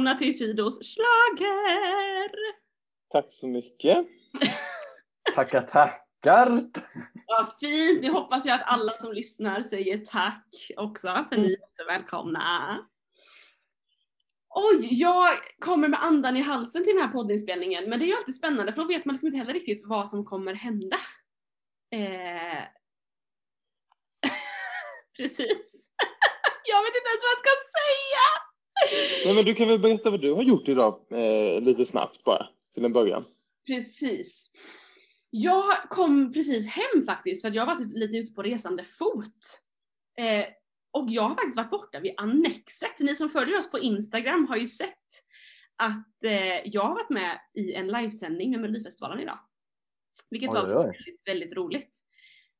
välkomna till Fidos slager. Tack så mycket. Tackar, tackar. Vad fint, nu hoppas jag att alla som lyssnar säger tack också för ni är också välkomna. Oj, jag kommer med andan i halsen till den här poddinspelningen men det är ju alltid spännande för då vet man liksom inte heller riktigt vad som kommer hända. Eh... Precis. jag vet inte ens vad jag ska säga! Nej, men du kan väl berätta vad du har gjort idag eh, lite snabbt bara till en början. Precis. Jag kom precis hem faktiskt för att jag har varit lite ute på resande fot. Eh, och jag har faktiskt varit borta vid Annexet. Ni som följer oss på Instagram har ju sett att eh, jag har varit med i en livesändning med Melodifestivalen idag. Vilket Oj, var oj, oj. väldigt, väldigt roligt.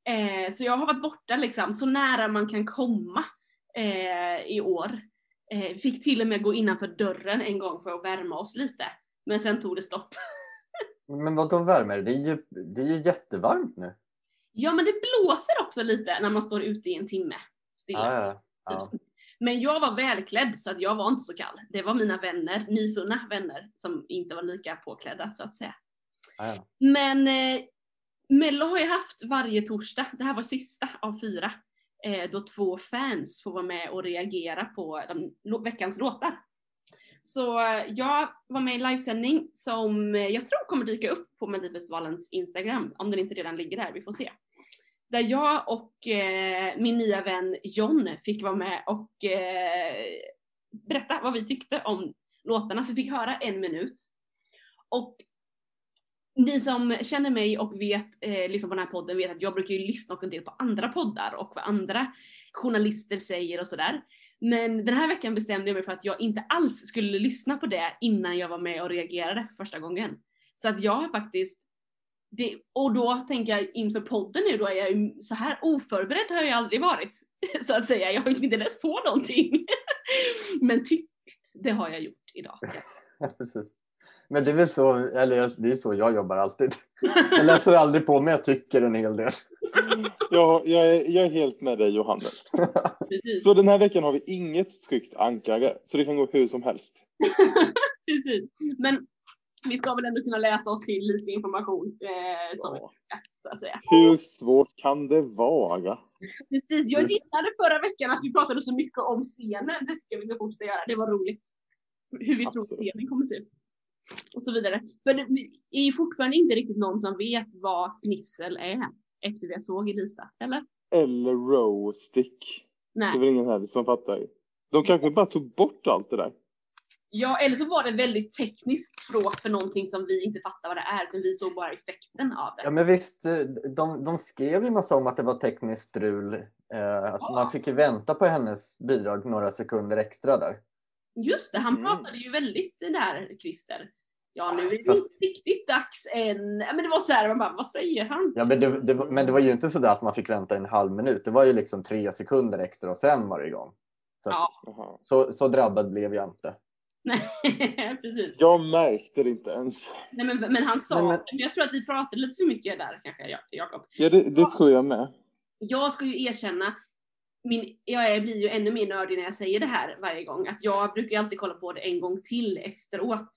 Eh, så jag har varit borta liksom så nära man kan komma eh, i år. Eh, fick till och med gå innanför dörren en gång för att värma oss lite. Men sen tog det stopp. Men vad då värmer? Det är ju, det är ju jättevarmt nu. Ja men det blåser också lite när man står ute i en timme stilla. Ja, ja, ja. Typ. Men jag var välklädd så att jag var inte så kall. Det var mina vänner, nyfunna vänner, som inte var lika påklädda så att säga. Ja, ja. Men eh, Mello har jag haft varje torsdag. Det här var sista av fyra. Eh, då två fans får vara med och reagera på de, veckans låtar. Så eh, jag var med i livesändning som eh, jag tror kommer dyka upp på Melodifestivalens Instagram, om den inte redan ligger där, vi får se. Där jag och eh, min nya vän John fick vara med och eh, berätta vad vi tyckte om låtarna, så vi fick höra en minut. Och ni som känner mig och vet, eh, liksom på den här podden vet att jag brukar ju lyssna också en del på andra poddar och vad andra journalister säger och sådär. Men den här veckan bestämde jag mig för att jag inte alls skulle lyssna på det innan jag var med och reagerade för första gången. Så att jag har faktiskt, det, och då tänker jag inför podden nu då är jag ju så här oförberedd har jag aldrig varit. Så att säga, jag har inte läst på någonting. Men tyckt, det har jag gjort idag. Precis. Men det är väl så, eller det är så jag jobbar alltid. Jag läser aldrig på men jag tycker en hel del. Ja, jag, är, jag är helt med dig Johannes. Precis. Så den här veckan har vi inget tryckt ankare, så det kan gå hur som helst. Precis. Men vi ska väl ändå kunna läsa oss till lite information eh, som Ja. så att säga. Hur svårt kan det vara? Precis, jag gillade förra veckan att vi pratade så mycket om scenen. Det tycker jag vi ska fortsätta göra. Det var roligt. Hur vi tror att Absolut. scenen kommer se ut. Och så vidare. För det är ju fortfarande inte riktigt någon som vet vad fnissel är efter jag såg Elisa, eller? Eller rowstick. Det är Nej. väl ingen här som fattar. De kanske bara tog bort allt det där. Ja, eller så var det väldigt tekniskt språk för någonting som vi inte fattar vad det är, utan vi såg bara effekten av det. Ja men visst, eh, de, de skrev ju massa om att det var tekniskt strul. Eh, att Ja. Man fick ju vänta på hennes bidrag några sekunder extra där. Just det, han Mm. pratade ju väldigt det där, Christer. Ja, nu är det Fast- inte riktigt dags än. Men det var så här, man bara, vad säger han? Ja, men, det, det, men det var ju inte så där att man fick vänta en halv minut. Det var ju liksom tre sekunder extra och sen var det igång. Så, Ja. Så, så drabbad blev jag inte. Nej, precis. Jag märkte det inte ens. Nej, men, men han sa, Nej, men... men- jag tror att vi pratade lite för mycket där kanske, Ja- Jakob. Ja, det, det tror jag med. Jag ska ju erkänna, min, jag är- blir ju ännu mer nördig när jag säger det här varje gång, att jag brukar ju alltid kolla på det en gång till efteråt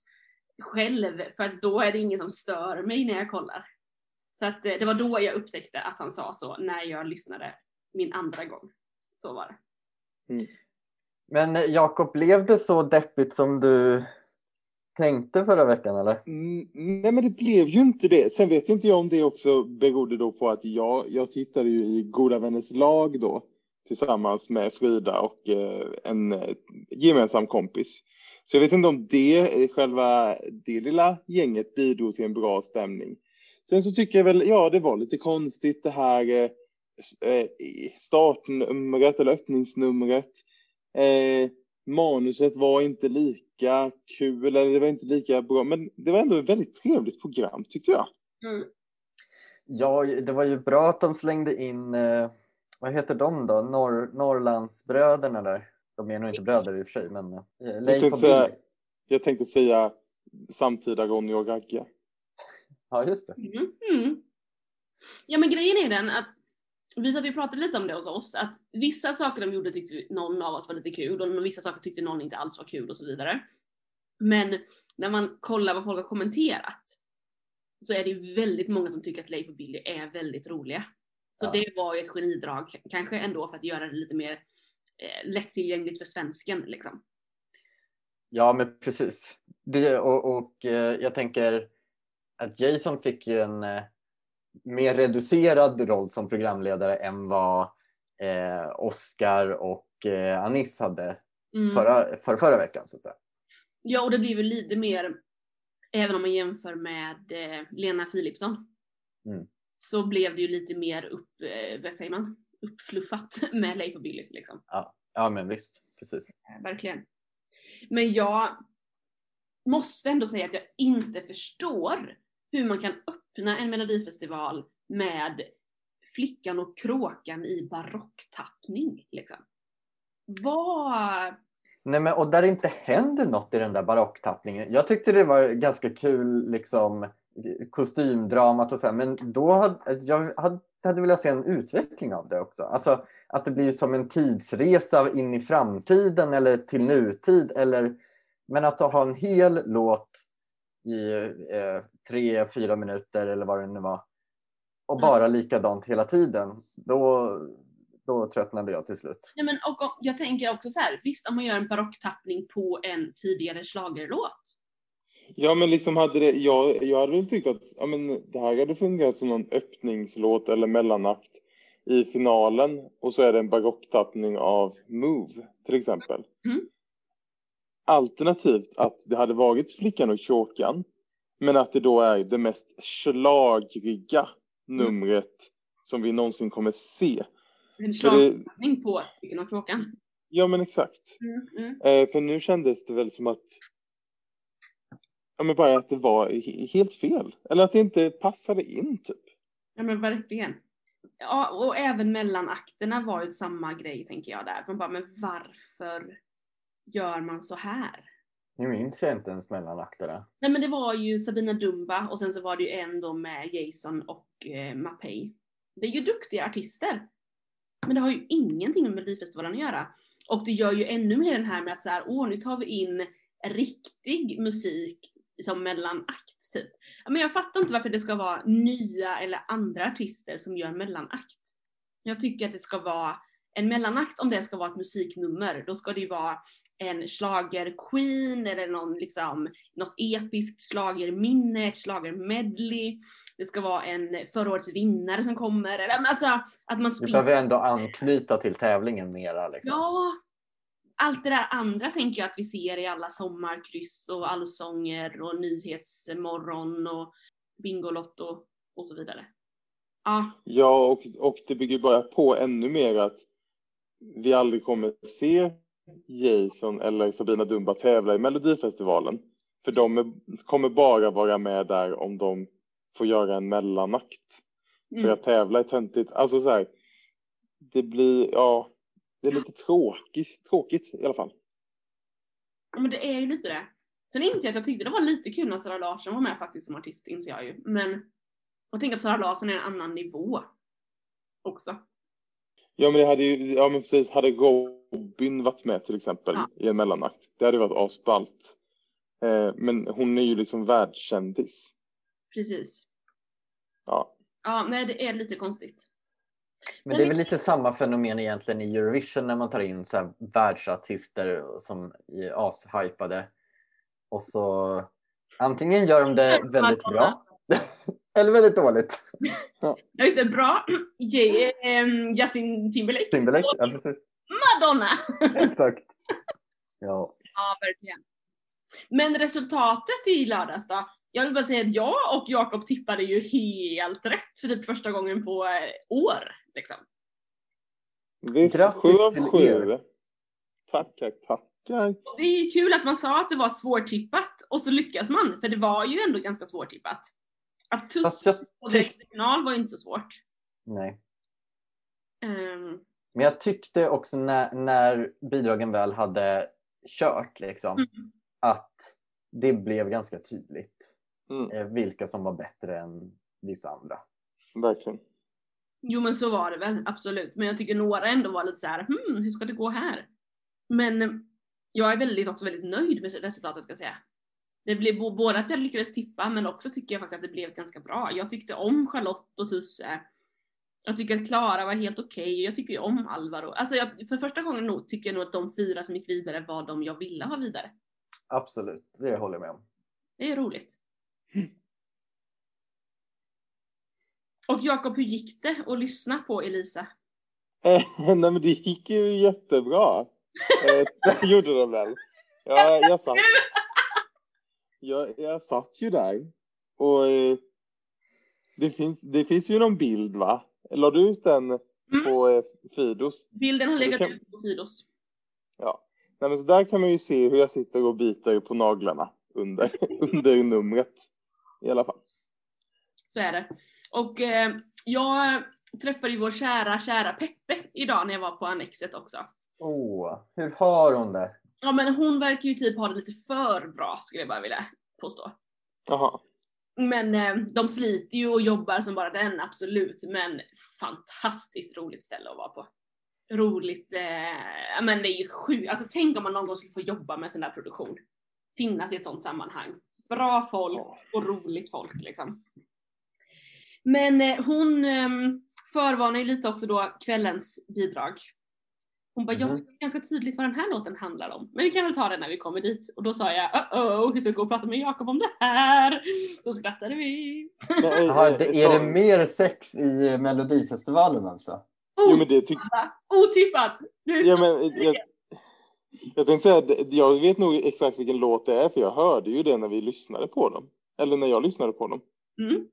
själv, för att då är det ingen som stör mig när jag kollar. Så att eh, det var då jag upptäckte att han sa så, när jag lyssnade min andra gång. Så var det. Men eh, Jakob, blev det så deppigt som du tänkte förra veckan eller? Mm, nej, men det blev ju inte det. Sen vet inte jag om det också berodde då på att jag, jag tittade ju i Goda vänners lag då tillsammans med Frida och eh, en eh, gemensam kompis. Så jag vet inte om det, själva det lilla gänget bidrog till en bra stämning. Sen så tycker jag väl, ja det var lite konstigt det här eh, eh, startnumret eller öppningsnumret. Eh, manuset var inte lika kul eller det var inte lika bra men det var ändå ett väldigt trevligt program tyckte jag. Mm. Ja, det var ju bra att de slängde in, eh, vad heter de då? Norr, Norrlandsbröderna där. De är nog inte bröder i och för sig, men eh, Leif tänkte och säga- Billy. Jag tänkte säga samtida Ronny och Ragge. Ja, just det. Mm. Mm. Ja men grejen är den att vi satt ju och pratade lite om det hos oss, att vissa saker de gjorde tyckte någon av oss var lite kul och vissa saker tyckte någon inte alls var kul och så vidare. Men när man kollar vad folk har kommenterat så är det ju väldigt många som tycker att Leif och Billy är väldigt roliga. Så Ja. det var ju ett genidrag, kanske ändå för att göra det lite mer lättillgängligt för svensken liksom. Ja, men precis. Det, och och eh, jag tänker att Jason fick ju en eh, mer reducerad roll som programledare än vad eh, Oscar och eh, Anis hade Mm. förra, för förra veckan. Så att säga. Ja, och det blir väl lite mer, även om man jämför med eh, Lena Philipsson, Mm. så blev det ju lite mer upp, eh, vad säger man, uppfluffat med Leif och Billy liksom. Ja, men visst. Precis. Verkligen. Men jag måste ändå säga att jag inte förstår hur man kan öppna en melodifestival med Flickan och kråkan i barocktappning. Liksom. Vad... Nej, men, och där det inte händer något i den där barocktappningen. Jag tyckte det var ganska kul, liksom kostymdramat och så här, men då hade jag hade, hade velat se en utveckling av det också. Alltså att det blir som en tidsresa in i framtiden eller till nutid. Eller, men att ha en hel låt i eh, tre, fyra minuter eller vad det nu var och Mm. bara likadant hela tiden. Då, då tröttnade jag till slut. Nej, men, och, och, jag tänker också så här, visst om man gör en barocktappning på en tidigare schlagerlåt. Ja, men liksom hade det, jag, jag hade väl tyckt att ja, men det här hade fungerat som någon öppningslåt eller mellanakt i finalen och så är det en barocktappning av Move till exempel. Mm. Alternativt att det hade varit Flickan och kråkan men att det då är det mest schlagriga numret som vi någonsin kommer se. En För det, på Flickan och kråkan. ja men exakt. Mm, mm. Eh, för nu kändes det väl som att Ja men bara att det var he- helt fel. Eller att det inte passade in typ. Ja men verkligen. Ja, och även mellanakterna var ju samma grej tänker jag där. Man bara, men varför gör man så här? Nu minns jag inte ens mellanakterna. Nej men det var ju Sabina Dumba och sen så var det ju en då med Jason och eh, Mapei. Det är ju duktiga artister. Men det har ju ingenting med Melodifestivalen att göra. Och det gör ju ännu mer den här med att så här, åh nu tar vi in riktig musik som mellanakt typ. Men jag fattar inte varför det ska vara nya eller andra artister som gör mellanakt. Jag tycker att det ska vara en mellanakt om det ska vara ett musiknummer, då ska det ju vara en schlager-queen eller någon liksom, något episkt schlagerminne, ett schlagermedley. Det ska vara en förra årets vinnare som kommer. Eller, alltså att man Vi sprider behöver ändå anknyta till tävlingen mera. Liksom. Ja, allt det där andra tänker jag att vi ser i alla sommarkryss och allsånger och nyhetsmorgon och Bingolotto och så vidare. Ja, Ja och, och det bygger bara på ännu mer att vi aldrig kommer se Jason eller Sabina Dumba tävla i Melodifestivalen. För de är, kommer bara vara med där om de får göra en mellanakt. För mm. att tävla är töntigt. Alltså så här, det blir, ja, det är lite tråkigt, tråkigt i alla fall. Ja, men det är ju lite det. Sen inser jag att jag tyckte det var lite kul när Sara Larsson var med faktiskt som artist, inser jag ju. Men jag tänker att Sara Larsson är en annan nivå också. Ja men det hade ju, ja men precis, hade Robin varit med till exempel Ja. i en mellanakt, det hade varit asballt. Eh, men hon är ju liksom världskändis. Precis. Ja. Ja, nej det är lite konstigt. Men det är väl lite samma fenomen egentligen i Eurovision när man tar in så här världsartister som är ashypade. Och så antingen gör de det väldigt bra eller väldigt dåligt. Ja just det, bra. Ehm, Justin Timberlake. Timberlake, ja precis. Madonna! Exakt. Ja. Ja, verkligen. Men resultatet i lördags då? Jag vill bara säga att jag och Jakob tippade ju helt rätt för typ första gången på eh, år. Liksom. Visst, Grattis sju av till sju. er. Tackar, tackar. Och Det är ju kul att man sa att det var svårtippat och så lyckas man, för det var ju ändå ganska svårtippat. Att på tyck- direkt final var ju inte så svårt. Nej. Ehm, Men jag tyckte också när, när bidragen väl hade kört liksom, Mm. att det blev ganska tydligt Mm, eh, vilka som var bättre än vissa andra. verkligen. Jo men så var det väl, absolut. Men jag tycker några ändå var lite så här, hmm, hur ska det gå här? Men jag är väldigt, också väldigt nöjd med resultatet ska jag säga. Det blev både att jag lyckades tippa men också tycker jag faktiskt att det blev ganska bra. Jag tyckte om Charlotte och Tusse. Jag tycker att Klara var helt okej och jag tycker ju om Alvaro. Alltså jag, för första gången nog tycker jag nog att de fyra som gick vidare var de jag ville ha vidare. Absolut, det håller jag med om. Det är roligt. Och Jakob, hur gick det att lyssna på Elisa? Eh, Nej men det gick ju jättebra. Eh, Det gjorde det väl. Jag, jag, satt, jag, jag satt ju där. Och eh, det finns, det finns ju någon bild va? La du ut den Mm. på eh, Fidos? Bilden har legat kan- ut på Fidos. Ja. Nej, men så där kan man ju se hur jag sitter och biter på naglarna under, under numret. I alla fall. Så är det. Och eh, jag träffade ju vår kära, kära Peppe idag när jag var på Annexet också. Oh, hur har hon det? Ja men hon verkar ju typ ha det lite för bra skulle jag bara vilja påstå. Jaha. Men eh, de sliter ju och jobbar som bara den, absolut. Men fantastiskt roligt ställe att vara på. Roligt, eh, ja, men det är ju sjukt. Alltså tänk om man någon gång skulle få jobba med sån där produktion. Finnas i ett sånt sammanhang. Bra folk och roligt folk liksom. Men eh, hon eh, förvarnar ju lite också då kvällens bidrag. Hon bara, jag Mhm. vet ganska tydligt vad den här låten handlar om. Men vi kan väl ta den när vi kommer dit. Och då sa jag, uh oh, hur ska jag gå och prata med Jakob om det här? Så skrattade vi. Eh, Jaha, eh, det, är det mer sex i Melodifestivalen alltså? Jo men det tycker Otippat! Du är Ja, men jag, jag tänkte säga, att jag vet nog exakt vilken låt det är för jag hörde ju det när vi lyssnade på dem. Eller när jag lyssnade på dem. Mm.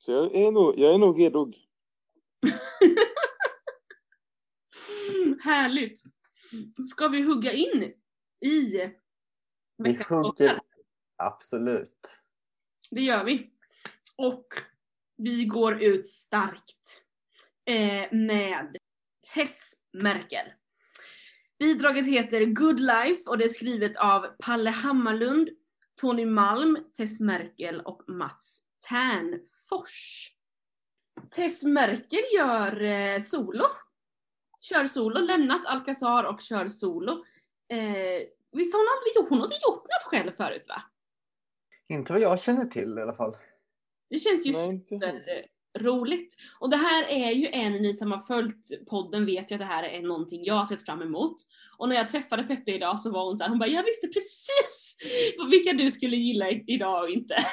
Så jag är nog, jag är nog redo. Mm, härligt. Ska vi hugga in i Vi veckans hugger... Absolut. Det gör vi. Och vi går ut starkt eh, med Tess Merkel. Bidraget heter Good Life och det är skrivet av Palle Hammarlund, Tony Malm, Tess Merkel och Mats Tärnfors. Tess Merkel gör eh, solo. Kör solo, lämnat Alcazar och kör solo. Eh, visst har hon aldrig gjort, hon har inte gjort något själv förut va? Inte vad jag känner till i alla fall. Det känns ju Nej, super roligt. Och det här är ju en, ni som har följt podden vet ju att det här är någonting jag har sett fram emot. Och när jag träffade Peppe idag så var hon så här, hon bara jag visste precis vilka du skulle gilla idag och inte.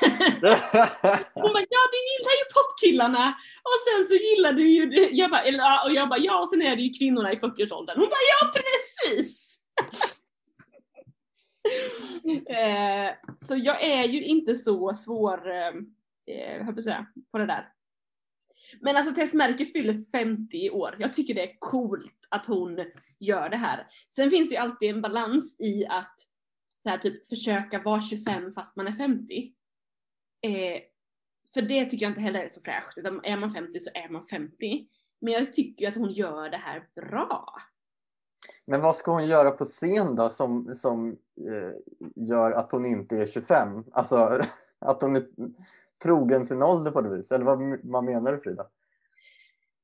Hon bara ja du gillar ju popkillarna och sen så gillar du ju, det." jag bara, eller, och jag bara ja och sen är det ju kvinnorna i 40-årsåldern. Hon bara ja precis! eh, så jag är ju inte så svår, eh, eh, höll på säga, på det där. Men alltså Tess Merkel fyller 50 i år. Jag tycker det är coolt att hon gör det här. Sen finns det ju alltid en balans i att så här, typ försöka vara 25 fast man är 50. Eh, för det tycker jag inte heller är så fräscht. Utan är man 50 så är man 50. Men jag tycker ju att hon gör det här bra. Men vad ska hon göra på scen då som, som eh, gör att hon inte är 25? Alltså att hon är trogen sin ålder på det viset? Eller vad, vad menar du Frida?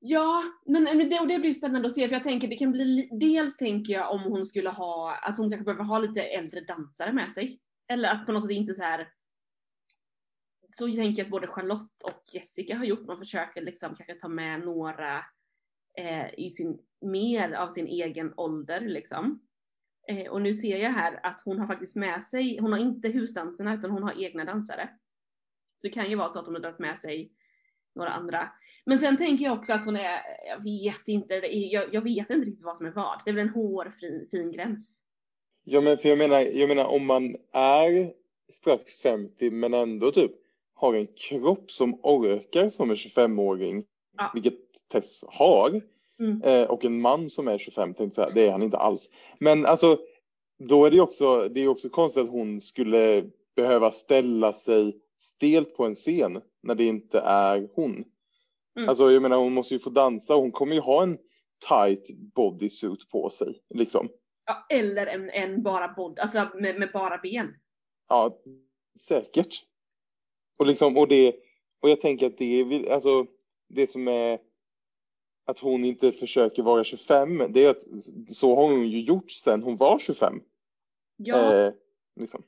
Ja, men det, och det blir spännande att se för jag tänker det kan bli, dels tänker jag om hon skulle ha, att hon kanske behöver ha lite äldre dansare med sig. Eller att på något sätt inte så här. Så tänker jag att både Charlotte och Jessica har gjort, man försöker liksom kanske ta med några eh, i sin, mer av sin egen ålder liksom. Eh, och nu ser jag här att hon har faktiskt med sig, hon har inte husdanserna utan hon har egna dansare. Så det kan ju vara så att hon har dragit med sig några andra. Men sen tänker jag också att hon är, jag vet inte, jag, jag vet inte riktigt vad som är vad. Det är väl en hårfin fin gräns. Ja men för jag menar, jag menar om man är strax 50 men ändå typ har en kropp som orkar som en 25-åring, Ja. vilket Tess har, Mm. eh, och en man som är 25, tänkte jag det är han inte alls. Men alltså, då är det ju också, det är också konstigt att hon skulle behöva ställa sig stelt på en scen när det inte är hon. Mm. Alltså jag menar hon måste ju få dansa och hon kommer ju ha en tight bodysuit på sig liksom. Ja, eller en, en bara bod, alltså med, med bara ben. Ja, säkert. Och liksom, och det, och jag tänker att det är, alltså, det som är att hon inte försöker vara 25, det är att så har hon ju gjort sen hon var 25. Ja, Eh, liksom.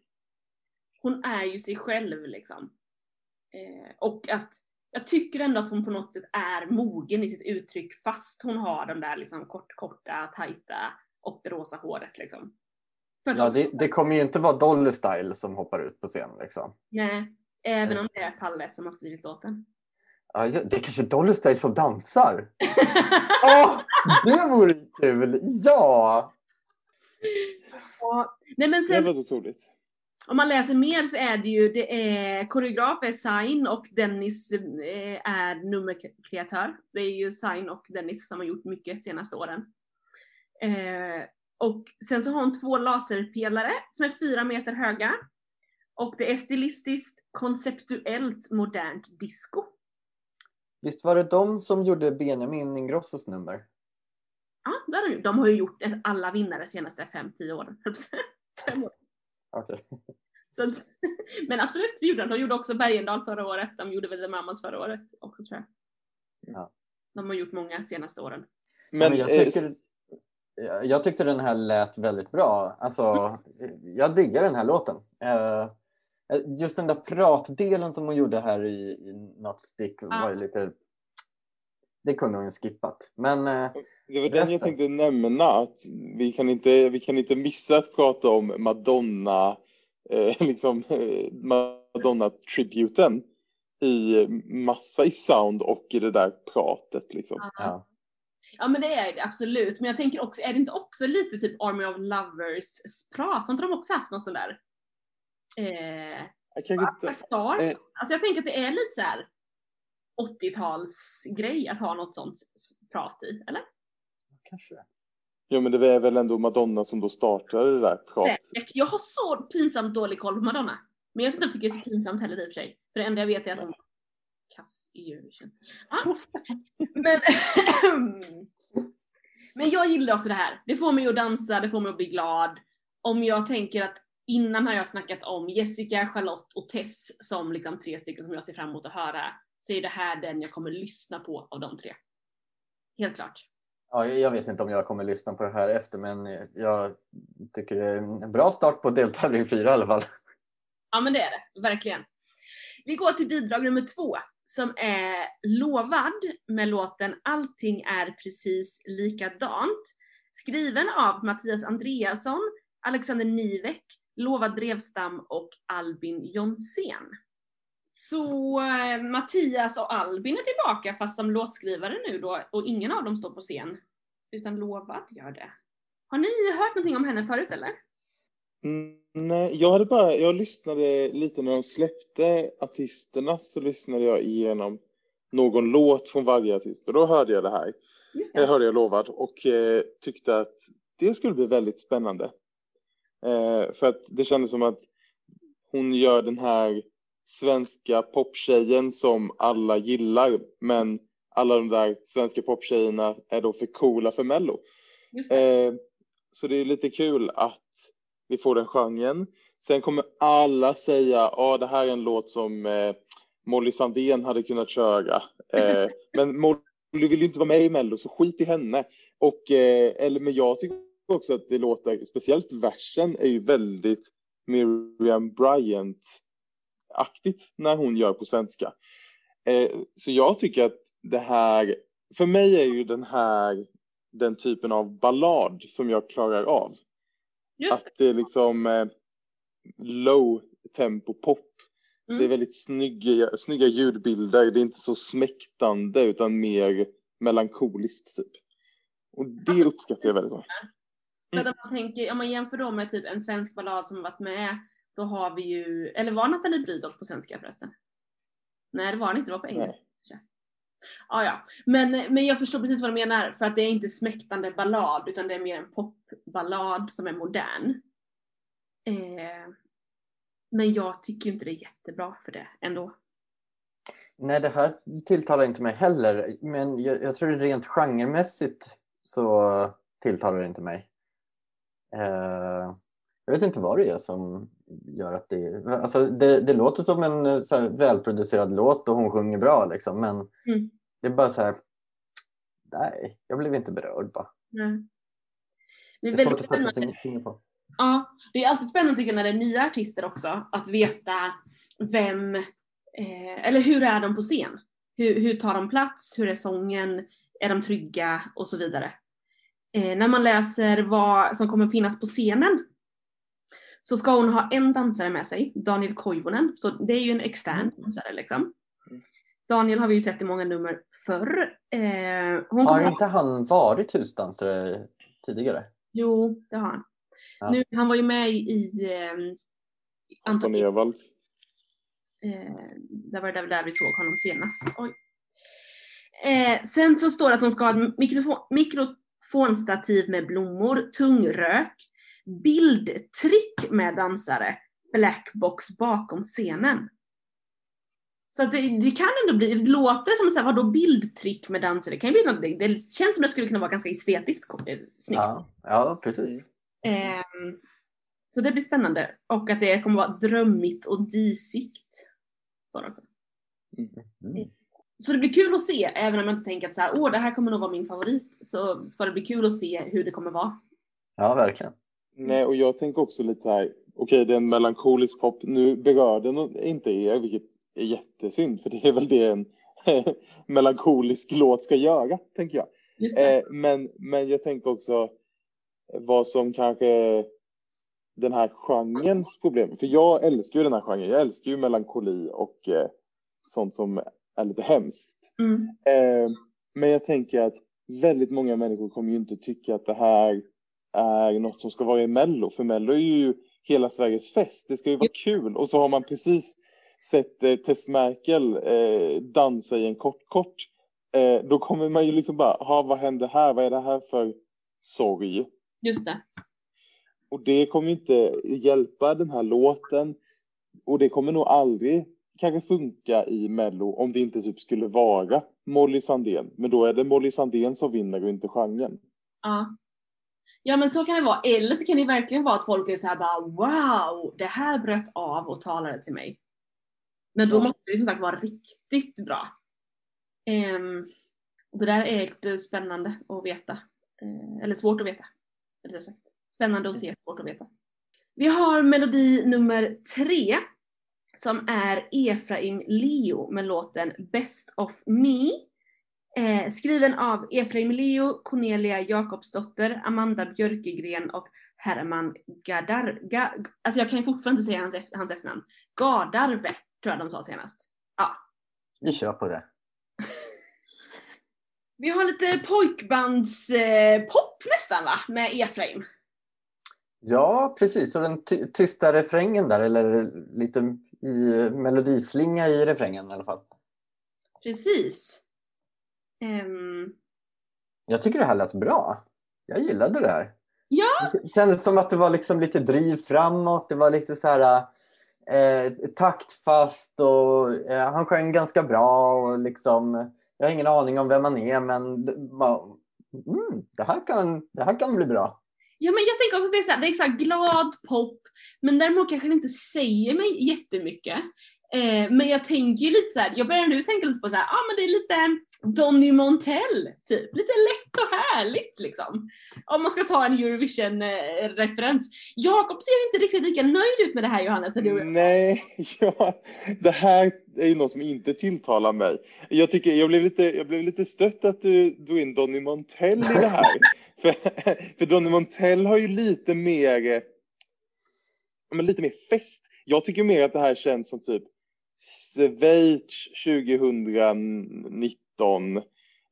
Hon är ju sig själv liksom. Eh, och att jag tycker ändå att hon på något sätt är mogen i sitt uttryck fast hon har de där liksom kort, korta, tajta och det rosa håret liksom. Ja, det, det kommer ju inte vara Dolly Style som hoppar ut på scen. Liksom. Nej, även om det är Palle som har skrivit låten. Ja, det är kanske Dolly Style som dansar. Åh, det vore kul! Ja! Ja, Nej men Det sen var otroligt. Om man läser mer så är det ju, det är koreograf är Sain och Dennis eh, är nummerkreatör. Det är ju Sain och Dennis som har gjort mycket senaste åren. Eh, och sen så har hon två laserpelare som är fyra meter höga. Och det är stilistiskt konceptuellt modernt disco. Visst var det de som gjorde Benjamin Ingrossos nummer? Ja, det har de. De har ju gjort alla vinnare senaste 5-10 åren. Fem år. Okej. Så att, men absolut, det gjorde de. De gjorde också Bergendahl förra året. De gjorde väl The Mamas förra året också tror jag. Ja. De har gjort många senaste åren. Men, Men, jag, eh, tycker, jag tyckte den här lät väldigt bra. Alltså, jag diggar den här låten. Eh, Just den där pratdelen som hon gjorde här i, i Not Stick var ju lite... Det kunde hon ju skippat. Men eh, Det var den jag tänkte nämna, att vi kan inte, vi kan inte missa att prata om Madonna, eh, liksom eh, Madonna-tributen i massa i sound och i det där pratet liksom. ja. Ja men det är det absolut. Men jag tänker också, är det inte också lite typ Army of Lovers prat? Har inte de också haft någon sån där? Eh, Aqua inte, Stars? eh. Alltså jag tänker att det är lite så här 80-talsgrej att ha något sånt prat i, eller? Kanske. ja men det är väl ändå Madonna som då startade det där pratet. Jag har så pinsamt dålig koll på Madonna. Men jag vet inte tycker det är så pinsamt heller i och för sig. För det enda jag vet är att hon var kass i Eurovision. Ah. Men, men jag gillar också det här. Det får mig att dansa, det får mig att bli glad. Om jag tänker att innan har jag snackat om Jessica, Charlotte och Tess som liksom tre stycken som jag ser fram emot att höra. Så är det här den jag kommer lyssna på av de tre. Helt klart. Ja, jag vet inte om jag kommer lyssna på det här efter men jag tycker det är en bra start på deltävling fyra i alla fall. Ja men det är det, verkligen. Vi går till bidrag nummer två som är Lovad med låten Allting är precis likadant. Skriven av Mattias Andreasson, Alexander Nivek, Lovad Drevstam och Albin Jonsén. Så eh, Mattias och Albin är tillbaka fast som låtskrivare nu då och ingen av dem står på scen. Utan Lovad gör det. Har ni hört någonting om henne förut eller? Mm, nej, jag hade bara, jag lyssnade lite när de släppte artisterna så lyssnade jag igenom någon låt från varje artist och då hörde jag det här. Just Det hörde jag lovad och eh, tyckte att det skulle bli väldigt spännande. Eh, för att det kändes som att hon gör den här svenska poptjejen som alla gillar men alla de där svenska poptjejerna är då för coola för mello. Det. Eh, så det är lite kul att vi får den genren. Sen kommer alla säga att ah, det här är en låt som eh, Molly Sandén hade kunnat köra. Eh, men Molly vill ju inte vara med i Mello så skit i henne. Och, eh, eller, men jag tycker också att det låter, speciellt versen är ju väldigt Miriam Bryant-aktigt när hon gör på svenska. Eh, så jag tycker att det här, för mig är ju den här den typen av ballad som jag klarar av. Just. Att det är liksom eh, low tempo pop. Mm. Det är väldigt snygga, snygga ljudbilder. Det är inte så smäktande utan mer melankoliskt typ. Och det uppskattar jag väldigt mycket. För att om man tänker, om man jämför då med typ en svensk ballad som varit med, då har vi ju, eller var Nathalie Brydolf på svenska förresten? Nej det var det inte, det var på engelska. Ah, ja, men, men jag förstår precis vad du menar, för att det är inte smäktande ballad, utan det är mer en popballad som är modern. Eh, men jag tycker inte det är jättebra för det ändå. Nej, det här tilltalar inte mig heller. Men jag, jag tror rent genremässigt så tilltalar det inte mig. Eh, jag vet inte vad det är som gör att det... Alltså det, det låter som en eh, så välproducerad låt och hon sjunger bra liksom. Men Mm. det är bara så här... Nej, jag blev inte berörd bara. Nej. Det är Det är svårt att sätta sin finger på. Ja, det är alltid spännande tycker jag när det är nya artister också, att veta vem, eh, eller hur är de på scen? Hur, hur tar de plats? Hur är sången? Är de trygga? Och så vidare. Eh, när man läser vad som kommer finnas på scenen så ska hon ha en dansare med sig, Daniel Koivunen, så det är ju en extern dansare liksom. Mm. Daniel har vi ju sett i många nummer förr. Eh, hon Har inte han varit husdansare tidigare? Jo, det har han. Ja. Nu, han var ju med i, i eh, Anton Anton, Ewald. eh, det var där, där vi såg honom senast. Oj. Eh, sen så står det att hon ska ha ett mikrofon, mikrofonstativ med blommor, tung rök, bildtrick med dansare, blackbox bakom scenen. Så det, det kan ändå bli, det låter som så här, vadå bildtrick med dansare? Det kan ju bli något, det, det känns som det skulle kunna vara ganska estetiskt eh, snyggt. Ja, ja precis. Ehm, så det blir spännande. Och att det kommer vara drömmigt och disigt. Står det också. Mm. Så det blir kul att se, även om jag inte tänker att så här, åh det här kommer nog vara min favorit. Så ska det bli kul att se hur det kommer vara. Ja, verkligen. Nej, och jag tänker också lite så här, okej det är en melankolisk pop, nu berör den inte er, vilket är jättesynd, för det är väl det en melankolisk låt ska göra, tänker jag. Eh, men, men jag tänker också vad som kanske den här genrens problem, för jag älskar ju den här genren, jag älskar ju melankoli och eh, sånt som är lite hemskt. Mm. Eh, men jag tänker att väldigt många människor kommer ju inte tycka att det här är något som ska vara i Mello. För Mello är ju hela Sveriges fest. Det ska ju vara kul. Och så har man precis sett eh, Tess Merkel eh, dansa i en kort-kort. Eh, då kommer man ju liksom bara, ha vad hände här? Vad är det här för sorg? Just det. Och det kommer inte hjälpa den här låten. Och det kommer nog aldrig kanske funka i Mello om det inte typ skulle vara Molly Sandén. Men då är det Molly Sandén som vinner och inte genren. Ja. Ja men så kan det vara. Eller så kan det verkligen vara att folk är så här bara wow, det här bröt av och talade till mig. Men då måste det som sagt vara riktigt bra. Ehm, det där är lite spännande att veta. Eh, eller svårt att veta. rättare sagt. Spännande att se, svårt att veta. Vi har melodi nummer tre som är Efraim Leo med låten Best of Me. Eh, skriven av Efraim Leo, Cornelia Jakobsdotter, Amanda Björkegren och Herman Gadar... Ga, alltså jag kan ju fortfarande inte säga hans, efter, hans efternamn. Gadarve tror jag de sa senast. Ja. Vi kör på det. Vi har lite pojkbandspop eh, pop nästan va, med Efraim. Ja, precis. Och den ty- tysta refrängen där, eller lite i melodislinga i refrängen i alla fall. Precis. Ehm, Jag tycker det här lät bra. Jag gillade det här. Ja. Det kändes som att det var liksom lite driv framåt. Det var lite så här eh, taktfast och eh, han sjöng ganska bra och liksom jag har ingen aning om vem han är men det, var, mm, det, här kan, det här kan bli bra. Ja men jag tänker också att det är, så här, det är så glad pop, men däremot kanske det inte säger mig jättemycket. Eh, men jag tänker ju lite så här, jag börjar nu tänka lite på så här, ah, men det är lite Donny Montell, typ. Lite lätt och härligt liksom. Om man ska ta en Eurovision-referens. Jakob ser inte riktigt lika nöjd ut med det här Johannes. Du... Nej, ja, det här är ju något som inte tilltalar mig. Jag, tycker, jag, blev lite, jag blev lite stött att du drog in Donny Montell i det här. för, för Donny Montell har ju lite mer, men lite mer fest. Jag tycker mer att det här känns som typ Schweiz 2019,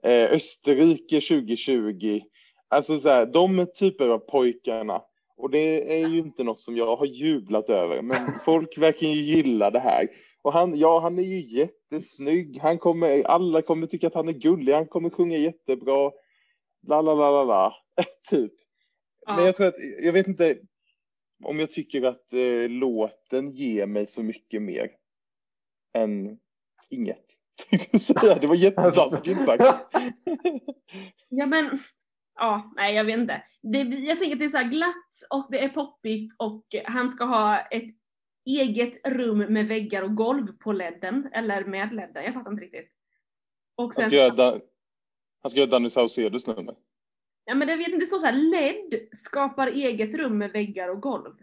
eh, Österrike 2020. Alltså så här, de typer av pojkarna. Och det är ju inte något som jag har jublat över, men folk verkar ju gilla det här. Och han, ja, han är ju jättesnygg. Han kommer, alla kommer tycka att han är gullig. Han kommer sjunga jättebra. La, la, la, la, la. typ. Ja. Men jag tror att, jag vet inte om jag tycker att eh, låten ger mig så mycket mer än inget. Det var jättetaskigt sagt. Ja men, ja, nej jag vet inte. Det, jag tänker att det är så här glatt och det är poppigt och han ska ha ett eget rum med väggar och golv på ledden, eller med ledden, jag fattar inte riktigt. Och Han sen, ska göra, han ska göra Danny Saucedos nummer. Ja men det, vet, inte, det står så här, LED skapar eget rum med väggar och golv.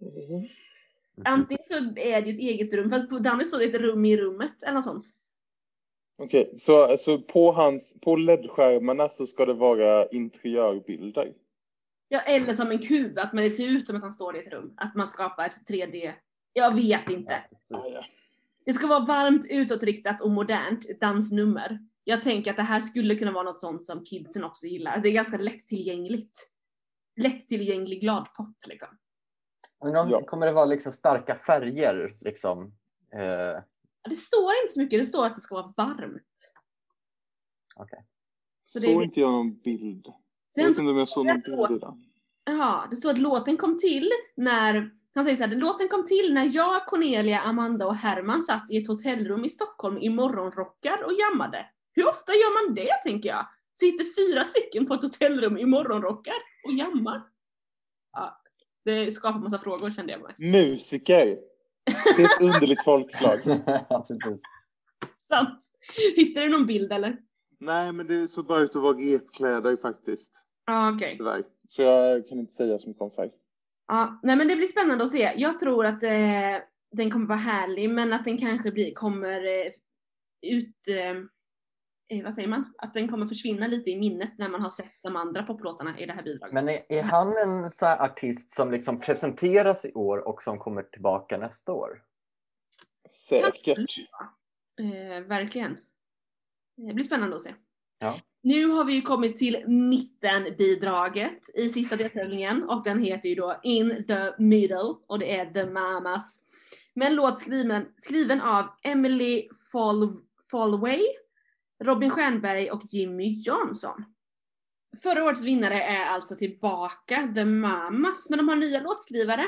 Mhm. Antingen så är det ett eget rum, fast på Danny står det ett rum i rummet eller något sånt. Okej, så alltså på, hans, på LED-skärmarna så ska det vara interiörbilder? Ja, eller som en kub, att man det ser ut som att han står i ett rum. Att man skapar ett 3D. Jag vet inte. Det ska vara varmt utåtriktat och modernt, ett dansnummer. Jag tänker att det här skulle kunna vara något sånt som kidsen också gillar. Det är ganska lättillgängligt. Lättillgänglig gladpop liksom. Undrar om, Ja. Kommer det vara liksom starka färger? Liksom? Eh, Det står inte så mycket, det står att det ska vara varmt. Okej. Så det Såg är... inte jag någon bild? Jag Sen vet inte om jag såg någon bild i den. Ja, det står att låten kom till när, han säger så här, låten kom till när jag, Cornelia, Amanda och Herman satt i ett hotellrum i Stockholm i morgonrockar och jammade. Hur ofta gör man det, tänker jag? Sitter fyra stycken på ett hotellrum i morgonrockar och jammar? Ja, det skapar massa frågor kände jag mest. Musiker! Det är ett underligt folkslag. Sant. Hittar du någon bild eller? Nej, men det såg bara ut att vara repkläder faktiskt. Ja, okej. Tyvärr. Så jag kan inte säga så mycket om färg. Ja, nej men det blir spännande att se. Jag tror att eh, den kommer vara härlig, men att den kanske blir, kommer eh, ut... Eh, eh, vad säger man? Att den kommer försvinna lite i minnet när man har sett de andra poplåtarna i det här bidraget. Men är, är han en så här artist som liksom presenteras i år och som kommer tillbaka nästa år? Säkert. Eh, verkligen. Det blir spännande att se. Ja. Nu har vi ju kommit till mittenbidraget i sista deltävlingen och den heter ju då In the Middle och det är The Mamas. Med en låt skriven, skriven av Emily Fall, Fallway, Robin Stjernberg och Jimmy Jansson. Förra årets vinnare är alltså tillbaka, The Mamas, men de har nya låtskrivare.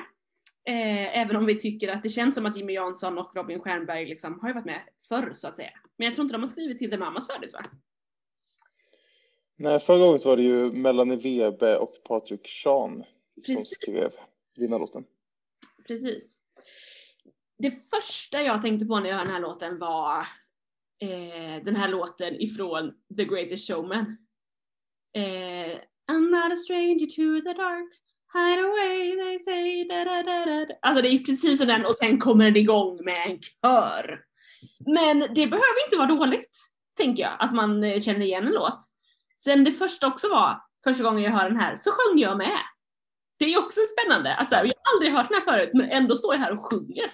Eh, även om vi tycker att det känns som att Jimmy Jansson och Robin Stjernberg liksom har ju varit med förr så att säga. Men jag tror inte de har skrivit till The Mamas färdigt va? Nej, förra året var det ju Melanie Webe och Patrik Sean som skrev vinnarlåten. Precis. Det första jag tänkte på när jag hörde den här låten var eh, den här låten ifrån The Greatest Showman. Eh, I'm not a stranger to the dark, hide away they say da da da da. Alltså det är precis som den och sen kommer den igång med en kör. Men det behöver inte vara dåligt, tänker jag, att man eh, känner igen en låt. Sen det första också var, första gången jag hör den här, så sjöng jag med. Det är också spännande. Alltså, jag har aldrig hört den här förut, men ändå står jag här och sjunger.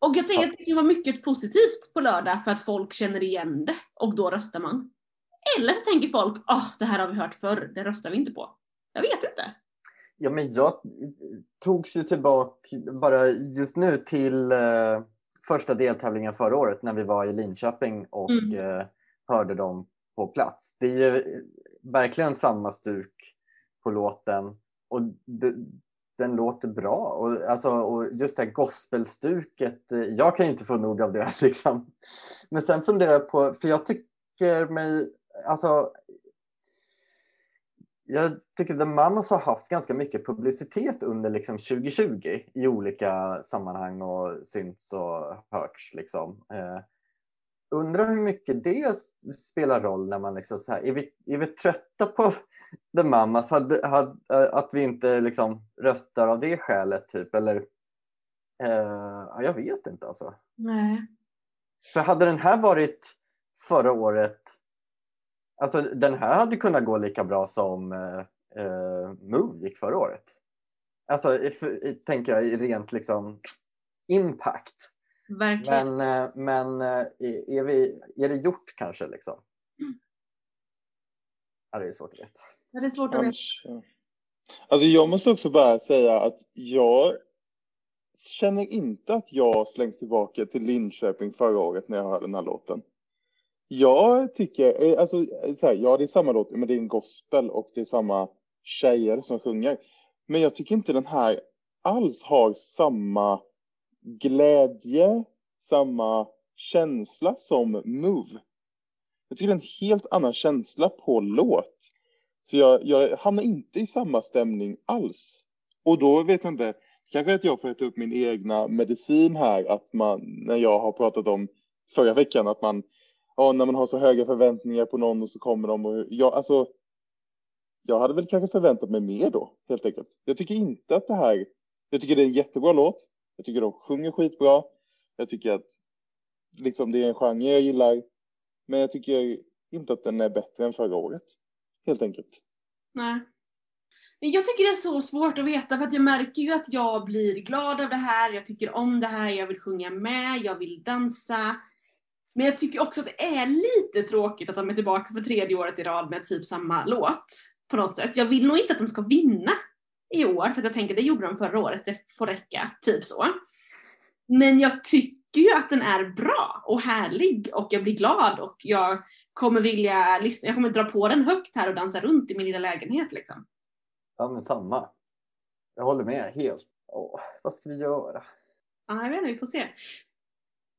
Och jag tänker att det kan vara mycket positivt på lördag för att folk känner igen det och då röstar man. Eller så tänker folk, åh, det här har vi hört förr, det röstar vi inte på. Jag vet inte. Ja, men jag togs ju tillbaka bara just nu till eh, första deltävlingen förra året när vi var i Linköping och Mm. eh, hörde dem på plats. Det är ju eh, verkligen samma stuk på låten och det, den låter bra. Och, alltså, och just det här gospelstuket, eh, jag kan ju inte få nog av det. Liksom. Men sen funderar jag på, för jag tycker mig, alltså jag tycker The Mamas har haft ganska mycket publicitet under liksom 2020 i olika sammanhang och synts och hörts. Liksom. Eh, undrar hur mycket det spelar roll när man liksom så här, är vi, är vi trötta på The Mamas? Hade, hade, eh, att vi inte liksom röstar av det skälet typ eller? Eh, ja, jag vet inte alltså. Nej. För hade den här varit förra året, alltså den här hade kunnat gå lika bra som eh, eh, Move gick förra året. Alltså för- tänker jag rent liksom impact. Verkligen. Men, eh, men är, är, vi, är det gjort kanske liksom? Mm. Ja, det är svårt att veta. Ja, det är svårt att veta. Alltså jag måste också bara säga att jag känner inte att jag slängs tillbaka till Linköping förra året när jag hör den här låten. Jag tycker, eh, alltså så här, ja det är samma låt, men det är en gospel och det är samma tjejer som sjunger. Men jag tycker inte den här alls har samma glädje, samma känsla som Move. Jag tycker det är en helt annan känsla på låt. Så jag, jag hamnar inte i samma stämning alls. Och då vet jag inte, kanske att jag får äta upp min egna medicin här, att man, när jag har pratat om förra veckan, att man, ja, när man har så höga förväntningar på någon och så kommer de och, ja, alltså, jag hade väl kanske förväntat mig mer då, helt enkelt. Jag tycker inte att det här, jag tycker det är en jättebra låt. Jag tycker de sjunger skitbra. Jag tycker att liksom det är en genre jag gillar. Men jag tycker inte att den är bättre än förra året. Helt enkelt. Nej. Jag tycker det är så svårt att veta för att jag märker ju att jag blir glad av det här, jag tycker om det här, jag vill sjunga med, jag vill dansa. Men jag tycker också att det är lite tråkigt att de är tillbaka för tredje året i rad med typ samma låt. På något sätt. Jag vill nog inte att de ska vinna i år, för att jag tänker det gjorde de förra året, det får räcka. Typ så. Men jag tycker ju att den är bra och härlig och jag blir glad och jag kommer vilja lyssna, jag kommer dra på den högt här och dansa runt i min lilla lägenhet liksom. Ja men samma. Jag håller med helt. Åh, vad ska vi göra? Ja, jag vet inte, vi får se.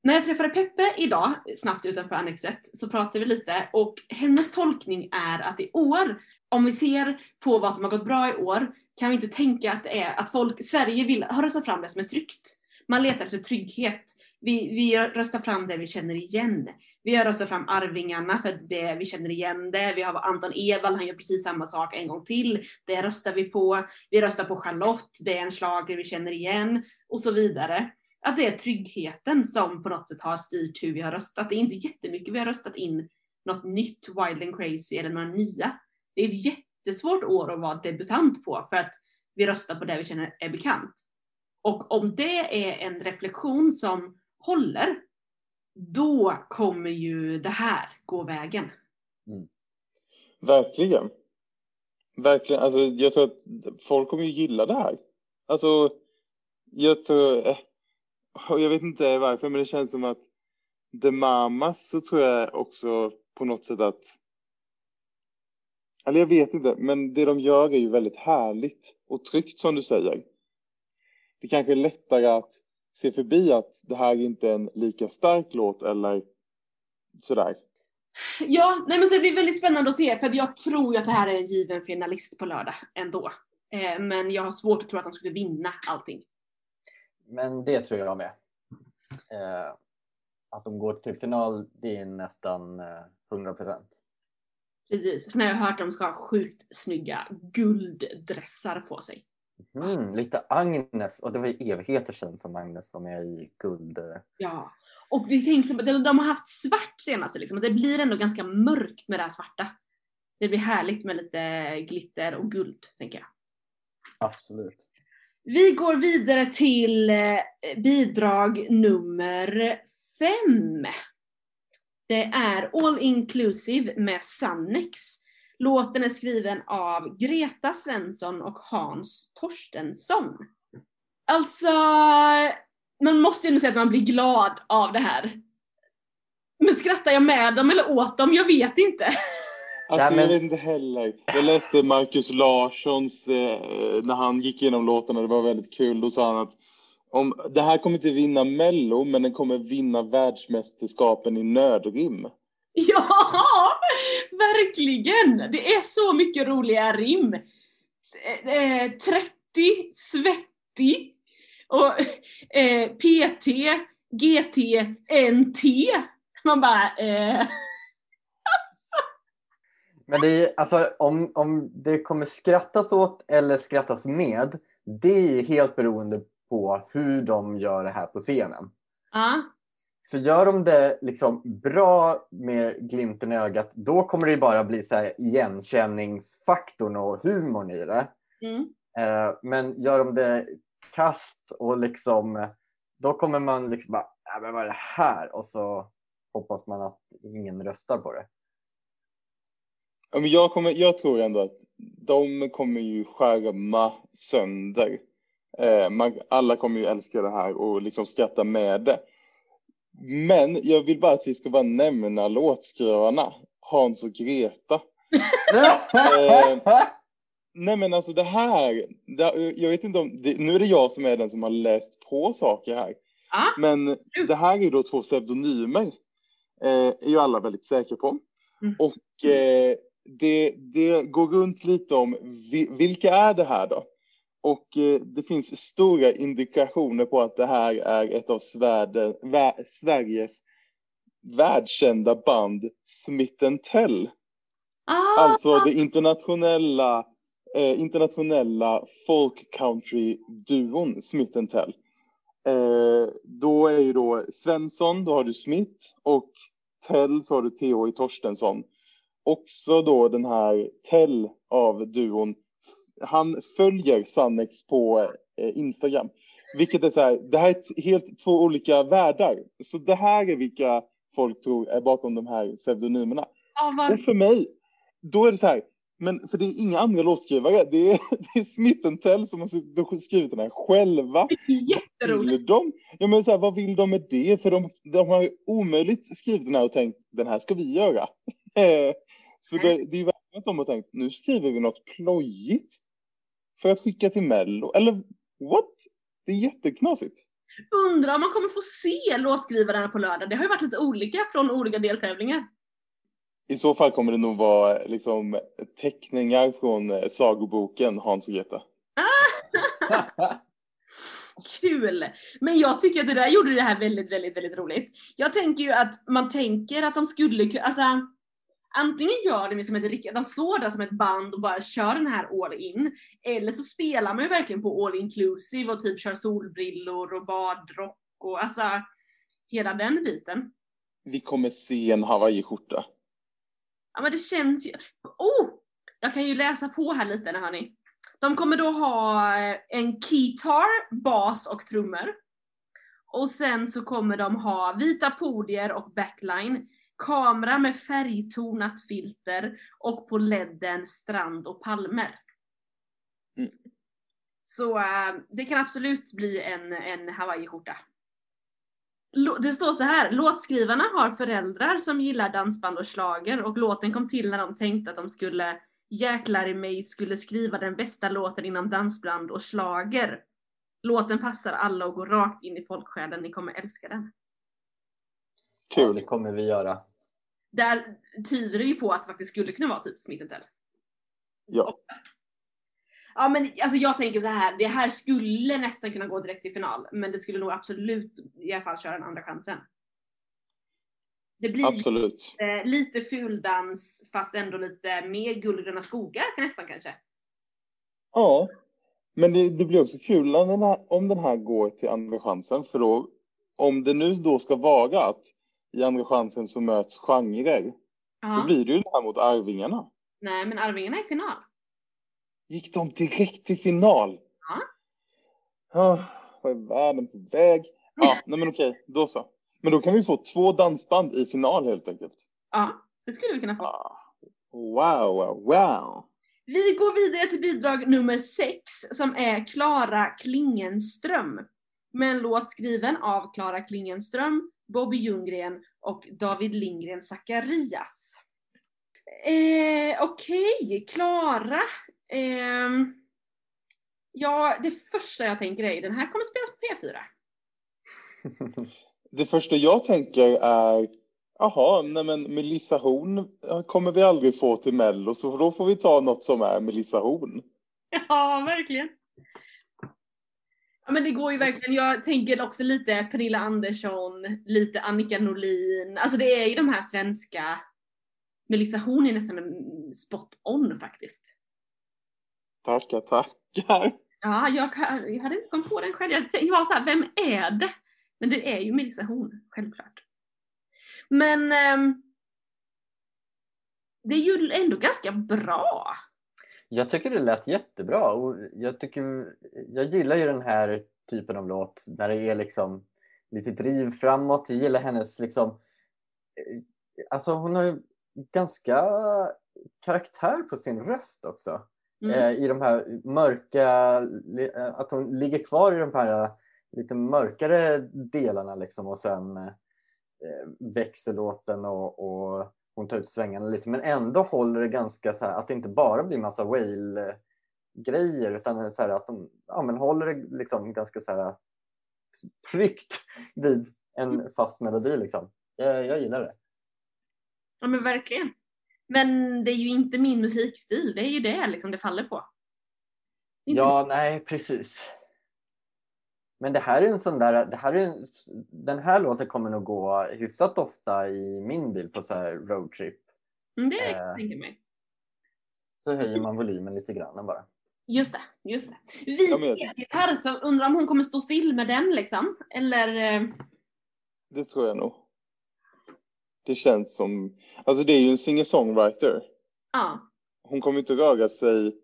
När jag träffade Peppe idag, snabbt utanför Annexet, så pratade vi lite och hennes tolkning är att i år, om vi ser på vad som har gått bra i år, kan vi inte tänka att det är att folk, Sverige vill ha röstat fram det som är tryggt. Man letar efter trygghet. Vi, vi röstar fram det vi känner igen. Vi har röstat fram Arvingarna för det, vi känner igen det. Vi har Anton Ewald, han gör precis samma sak en gång till. Det röstar vi på. Vi röstar på Charlotte, det är en slager vi känner igen. Och så vidare. Att det är tryggheten som på något sätt har styrt hur vi har röstat. Det är inte jättemycket vi har röstat in något nytt, wild and crazy eller några nya. Det är ett jättesvårt år att vara debutant på för att vi röstar på det vi känner är bekant. Och om det är en reflektion som håller, då kommer ju det här gå vägen. Mm. Verkligen. Verkligen. Alltså, jag tror att folk kommer ju gilla det här. Alltså, jag tror, eh, jag vet inte varför, men det känns som att The Mamas så tror jag också på något sätt att eller jag vet inte, men det de gör är ju väldigt härligt och tryggt som du säger. Det kanske är lättare att se förbi att det här inte är en lika stark låt eller sådär. Ja, nej men så det blir väldigt spännande att se för jag tror ju att det här är en given finalist på lördag ändå. Eh, men jag har svårt att tro att de skulle vinna allting. Men det tror jag med. Eh, att de går till final, det är nästan eh, 100 procent. Precis. Sen har jag hört att de ska ha sjukt snygga gulddressar på sig. Mm, lite Agnes, och det var ju evigheter sedan som Agnes var med i guld. Ja, och vi tänkte, de har haft svart senaste liksom, det blir ändå ganska mörkt med det här svarta. Det blir härligt med lite glitter och guld, tänker jag. Absolut. Vi går vidare till eh, bidrag nummer fem. Det är All Inclusive med Sannex. Låten är skriven av Greta Svensson och Hans Torstensson. Alltså, man måste ju ändå säga att man blir glad av det här. Men skrattar jag med dem eller åt dem? Jag vet inte. Alltså. Jag vet inte heller. Jag läste Marcus Larssons, eh, när han gick igenom låtarna, det var väldigt kul, då sa han att om, det här kommer inte vinna Mello, men den kommer vinna världsmästerskapen i nödrim. Ja, verkligen! Det är så mycket roliga rim. Eh, 30, svettig och eh, PT, GT, NT. Man bara... Eh. Men det är, alltså, om, om det kommer skrattas åt eller skrattas med, det är helt beroende på hur de gör det här på scenen. Uh. För gör de det liksom bra med glimten i ögat, då kommer det bara bli så här igenkänningsfaktorn och humorn i det. Mm. Eh, men gör de det kast och liksom, då kommer man liksom bara, äh, men vad är det här? Och så hoppas man att ingen röstar på det. Jag, kommer, jag tror ändå att de kommer ju skärma sönder. Eh, man, alla kommer ju älska det här och liksom skratta med det. Men jag vill bara att vi ska bara nämna låtskrivarna, Hans och Greta. eh, nej men alltså det här, det, jag vet inte om, det, nu är det jag som är den som har läst på saker här. Ah, men det här är då två pseudonymer, eh, är ju alla väldigt säkra på. Mm. Och eh, det, det går runt lite om vilka är det här då? Och eh, det finns stora indikationer på att det här är ett av vä, Sveriges världskända band Smith Tell. Ah, Alltså det internationella, eh, internationella folk country-duon Smith Tell. Eh, då är ju då Svensson, då har du Smith och Tell så har du Theo i Torstensson. Också då den här Tell av duon. Han följer Sannex på eh, Instagram. Vilket är så här, det här är helt två olika världar. Så det här är vilka folk tror är bakom de här pseudonymerna. vad... Och för mig, då är det så här, men för det är inga andra låtskrivare, det är, det är Smith Tell som har skrivit den här själva. Jätteroligt. Vill de? Ja, men så här, vad vill de med det? För de, de har ju omöjligt skrivit den här och tänkt, den här ska vi göra. Eh, så det, det är att de har tänkt, nu skriver vi något plojigt för att skicka till Mello. Eller what? Det är jätteknasigt. Undrar om man kommer få se låtskrivarna på lördag. Det har ju varit lite olika från olika deltävlingar. I så fall kommer det nog vara liksom teckningar från eh, sagoboken Hans och Greta. Kul! Men jag tycker att det där gjorde det här väldigt, väldigt, väldigt roligt. Jag tänker ju att man tänker att de skulle kunna, alltså antingen gör de som ett riktigt, de står där som ett band och bara kör den här all in. Eller så spelar man ju verkligen på all inclusive och typ kör solbrillor och badrock och alltså hela den biten. Vi kommer se en hawaiiskjorta. Ja men det känns ju, oh! Jag kan ju läsa på här lite, hörni. De kommer då ha eh, en keytar, bas och trummor. Och sen så kommer de ha vita podier och backline, kamera med färgtonat filter och på ledden strand och palmer. Mm. Så äh, det kan absolut bli en, en hawaiiskjorta. Det står så här, låtskrivarna har föräldrar som gillar dansband och schlager och låten kom till när de tänkte att de skulle Jäklar i mig skulle skriva den bästa låten inom dansband och schlager. Låten passar alla och går rakt in i folksjälen, ni kommer älska den. Ja, Kul. det kommer vi göra. Där tyder det ju på att det faktiskt skulle kunna vara typ Smith Tell. Ja. Ja men alltså jag tänker så här, det här skulle nästan kunna gå direkt till final, men det skulle nog absolut i alla fall köra en andra chansen. Det blir Absolut. eh, lite fuldans fast ändå lite mer guldgröna skogar nästan kanske. Ja. Men det, det blir också kul om den, här, om den här går till andra chansen. För då, om det nu då ska vara att i andra chansen så möts genrer. Då Ja. blir det ju det här mot Arvingarna. Nej men Arvingarna är i final. Gick de direkt till final? Ja. Ja, vad är världen på väg? Ja, nej men okej, då så. Men då kan vi få två dansband i final helt enkelt. Ja, det skulle vi kunna få. Ah, Wow, wow, wow. Vi går vidare till bidrag nummer sex som är Klara Klingenström. Med en låt skriven av Klara Klingenström, Bobby Ljunggren och David Lindgren Zacharias. Eh, Okej, Klara. ehm, ja, det första jag tänker är den här kommer spelas på P4. Det första jag tänker är, jaha, nej men Melissa Horn kommer vi aldrig få till Mello, så då får vi ta något som är Melissa Horn. Ja, verkligen. Ja men det går ju verkligen, jag tänker också lite Pernilla Andersson, lite Annika Norlin, alltså det är ju de här svenska, Melissa Horn är nästan en spot on faktiskt. Tackar, tackar. Ja, jag, jag hade inte kommit på den själv, jag, tänkte- jag var såhär, vem är det? Men det är ju Melissa Horn, självklart. Men ehm, det är ju ändå ganska bra. Jag tycker det lät jättebra och jag, tycker, jag gillar ju den här typen av låt när det är liksom lite driv framåt. Jag gillar hennes liksom, eh, alltså hon har ju ganska karaktär på sin röst också. Mm. Eh, I de här mörka, eh, att hon ligger kvar i de här lite mörkare delarna liksom och sen växer låten och, och hon tar ut svängarna lite men ändå håller det ganska så här att det inte bara blir massa whale grejer utan så att de ja, men håller det liksom ganska så här tryggt vid en fast melodi liksom. Jag, jag gillar det. Ja men verkligen. Men det är ju inte min musikstil, det är ju det liksom det faller på. Ja, nej precis. Men det här är en sån där, det här är en, den här låten kommer nog gå hyfsat ofta i min bil på så här roadtrip. Mm, det kan eh, jag tänka mig. Så höjer man volymen lite grann bara. Just det, just det. Vit Ja, men jag- elgitarr, så undrar om hon kommer stå still med den liksom? Eller? eh, Det tror jag nog. Det känns som, alltså det är ju en singer-songwriter. Ja. Hon kommer inte röra sig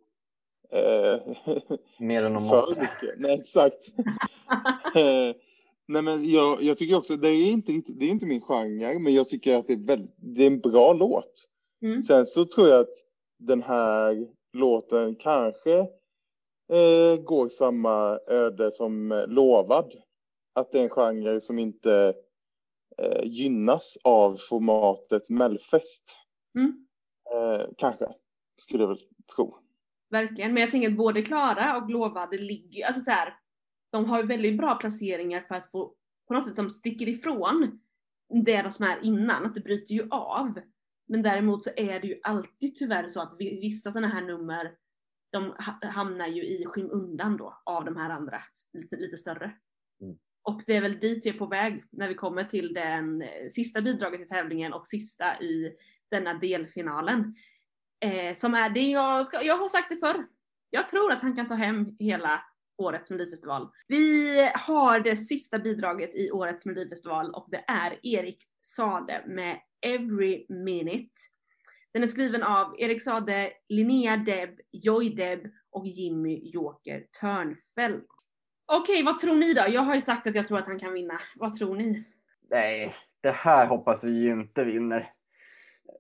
Mer än de måste. Nej, exakt. Eh, Nej men jag, jag tycker också, det är inte, det är inte min genre, men jag tycker att det är, väldigt, det är en bra låt. Mm. Sen så tror jag att den här låten kanske eh, går samma öde som eh, Lovad. Att det är en genre som inte eh, gynnas av formatet Mellfest. Mm. Eh, kanske, skulle jag väl tro. Verkligen, men jag tänker att både Klara och Lovade ligger, alltså så här, de har ju väldigt bra placeringar för att få, på något sätt de sticker ifrån det de som är innan, att det bryter ju av. Men däremot så är det ju alltid tyvärr så att vi- vissa sådana här nummer, de ha- hamnar ju i skymundan då av de här andra, lite, lite större. Mm. Och det är väl dit vi är på väg när vi kommer till den sista bidraget i tävlingen och sista i denna delfinalen. Eh, som är det jag ska, jag har sagt det förr. Jag tror att han kan ta hem hela årets melodifestival. Vi har det sista bidraget i årets melodifestival och det är Erik Sade med Every Minute. Den är skriven av Erik Sade, Linnea Deb, Joy Deb och Jimmy Joker Törnfeldt. Okej, vad tror ni då? Jag har ju sagt att jag tror att han kan vinna. Vad tror ni? Nej, det här hoppas vi ju inte vinner.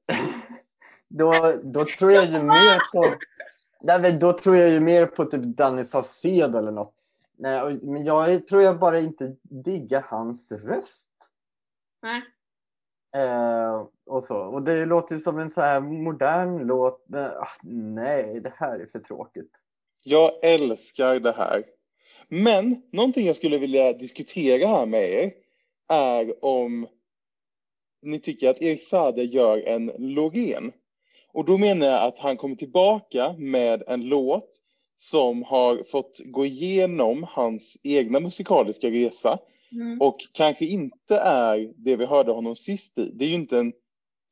då, då tror jag ju mer på... Nej, men då tror jag ju mer på typ Danny Saucedo eller något. Nej, men jag tror jag bara inte diggar hans röst. Nej. Eh, och så. Och det låter ju som en så här modern låt. Men, ah, nej, det här är för tråkigt. Jag älskar det här. Men någonting jag skulle vilja diskutera här med er är om ni tycker att Erik Saade gör en Loreen. Och då menar jag att han kommer tillbaka med en låt som har fått gå igenom hans egna musikaliska resa Mm. och kanske inte är det vi hörde honom sist i. Det är ju inte en